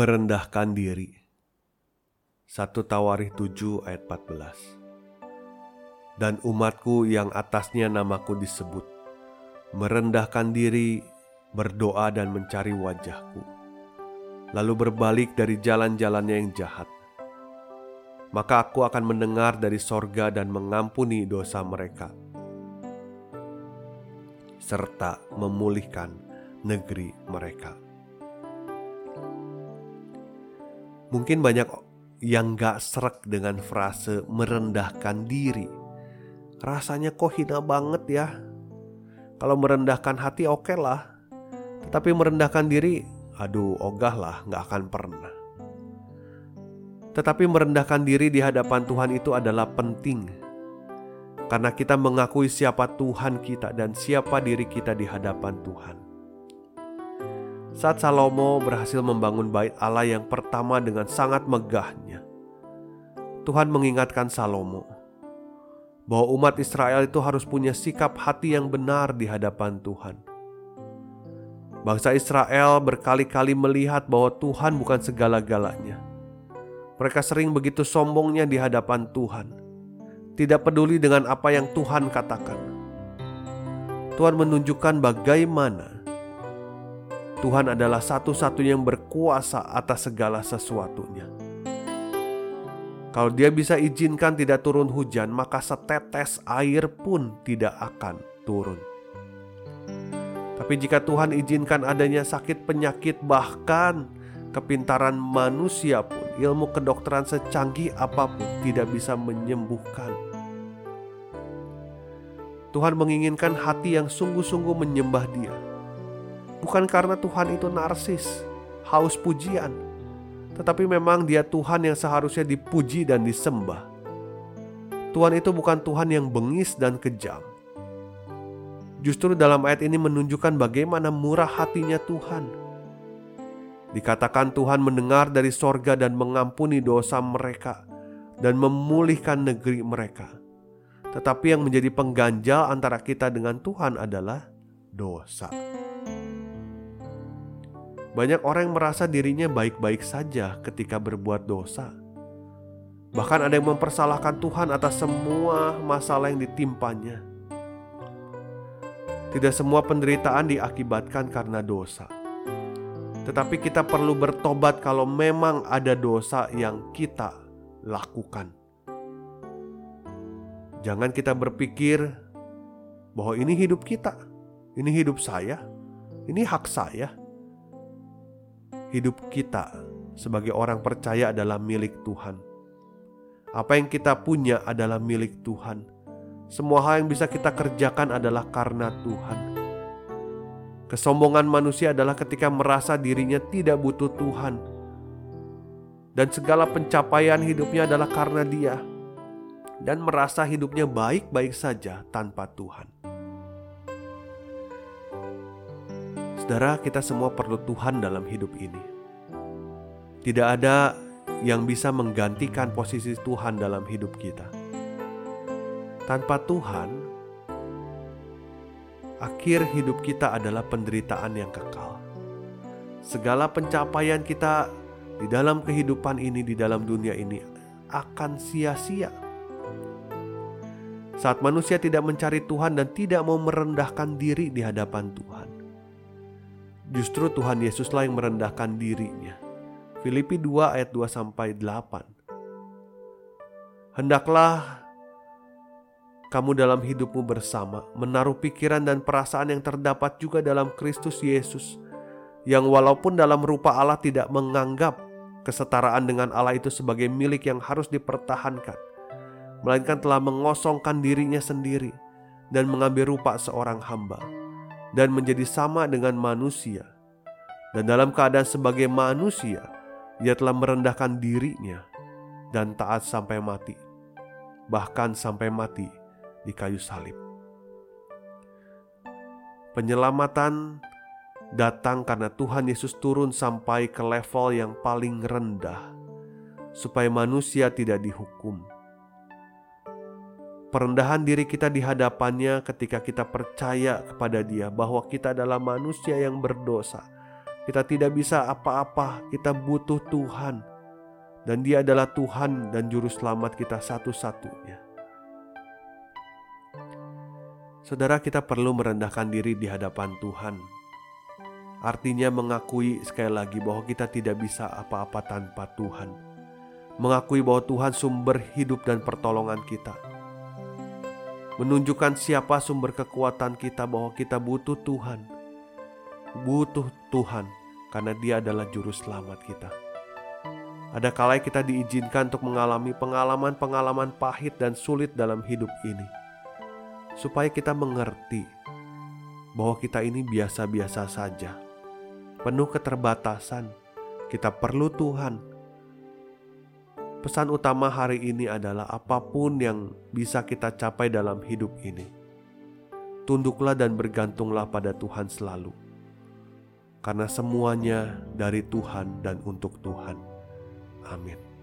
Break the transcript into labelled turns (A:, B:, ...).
A: Merendahkan diri. 1 Tawarikh 7 ayat 14 Dan umatku yang atasnya namaku disebut, merendahkan diri, berdoa dan mencari wajahku, lalu berbalik dari jalan-jalannya yang jahat. Maka aku akan mendengar dari sorga dan mengampuni dosa mereka, serta memulihkan negeri mereka. Mungkin banyak yang gak serak dengan frase merendahkan diri. Rasanya kok hina banget ya. Kalau merendahkan hati oke okay lah. Tetapi merendahkan diri, aduh ogah lah gak akan pernah. Tetapi merendahkan diri di hadapan Tuhan itu adalah penting. Karena kita mengakui siapa Tuhan kita dan siapa diri kita di hadapan Tuhan. Saat Salomo berhasil membangun bait Allah yang pertama dengan sangat megahnya, Tuhan mengingatkan Salomo bahwa umat Israel itu harus punya sikap hati yang benar di hadapan Tuhan. Bangsa Israel berkali-kali melihat bahwa Tuhan bukan segala-galanya. Mereka sering begitu sombongnya di hadapan Tuhan, tidak peduli dengan apa yang Tuhan katakan. Tuhan menunjukkan bagaimana Tuhan adalah satu-satunya yang berkuasa atas segala sesuatunya. Kalau Dia bisa izinkan tidak turun hujan, maka setetes air pun tidak akan turun. Tapi jika Tuhan izinkan adanya sakit penyakit, bahkan kepintaran manusia pun, ilmu kedokteran secanggih apa pun tidak bisa menyembuhkan. Tuhan menginginkan hati yang sungguh-sungguh menyembah Dia Bukan karena Tuhan itu narsis, haus pujian, tetapi memang Dia Tuhan yang seharusnya dipuji dan disembah. Tuhan itu bukan Tuhan yang bengis dan kejam. Justru dalam ayat ini menunjukkan bagaimana murah hatinya Tuhan. Dikatakan Tuhan mendengar dari sorga dan mengampuni dosa mereka dan memulihkan negeri mereka. Tetapi yang menjadi pengganjal antara kita dengan Tuhan adalah dosa. Banyak orang yang merasa dirinya baik-baik saja ketika berbuat dosa. Bahkan ada yang mempersalahkan Tuhan atas semua masalah yang ditimpanya. Tidak semua penderitaan diakibatkan karena dosa. Tetapi kita perlu bertobat kalau memang ada dosa yang kita lakukan. Jangan kita berpikir bahwa ini hidup kita, ini hidup saya, ini hak saya hidup kita sebagai orang percaya adalah milik Tuhan. Apa yang kita punya adalah milik Tuhan. Semua hal yang bisa kita kerjakan adalah karena Tuhan. Kesombongan manusia adalah ketika merasa dirinya tidak butuh Tuhan, dan segala pencapaian hidupnya adalah karena Dia, dan merasa hidupnya baik-baik saja tanpa Tuhan. Saudara, kita semua perlu Tuhan dalam hidup ini. Tidak ada yang bisa menggantikan posisi Tuhan dalam hidup kita. Tanpa Tuhan, akhir hidup kita adalah penderitaan yang kekal. Segala pencapaian kita di dalam kehidupan ini, di dalam dunia ini, akan sia-sia. Saat manusia tidak mencari Tuhan dan tidak mau merendahkan diri di hadapan Tuhan, Justru Tuhan Yesuslah yang merendahkan dirinya. Filipi 2 ayat 2 sampai 8. Hendaklah kamu dalam hidupmu bersama menaruh pikiran dan perasaan yang terdapat juga dalam Kristus Yesus yang walaupun dalam rupa Allah tidak menganggap kesetaraan dengan Allah itu sebagai milik yang harus dipertahankan melainkan telah mengosongkan dirinya sendiri dan mengambil rupa seorang hamba dan menjadi sama dengan manusia. Dan dalam keadaan sebagai manusia, ia telah merendahkan dirinya dan taat sampai mati, bahkan sampai mati di kayu salib. Penyelamatan datang karena Tuhan Yesus turun sampai ke level yang paling rendah, supaya manusia tidak dihukum Perendahan diri kita di hadapannya ketika kita percaya kepada Dia bahwa kita adalah manusia yang berdosa. Kita tidak bisa apa-apa, kita butuh Tuhan, dan Dia adalah Tuhan dan Juru Selamat kita satu-satunya. Saudara, kita perlu merendahkan diri di hadapan Tuhan. Artinya, mengakui sekali lagi bahwa kita tidak bisa apa-apa tanpa Tuhan, mengakui bahwa Tuhan sumber hidup dan pertolongan kita menunjukkan siapa sumber kekuatan kita bahwa kita butuh Tuhan. Butuh Tuhan karena Dia adalah juru selamat kita. Ada kala kita diizinkan untuk mengalami pengalaman-pengalaman pahit dan sulit dalam hidup ini. Supaya kita mengerti bahwa kita ini biasa-biasa saja. Penuh keterbatasan. Kita perlu Tuhan Pesan utama hari ini adalah apa pun yang bisa kita capai dalam hidup ini. Tunduklah dan bergantunglah pada Tuhan selalu. Karena semuanya dari Tuhan dan untuk Tuhan. Amin.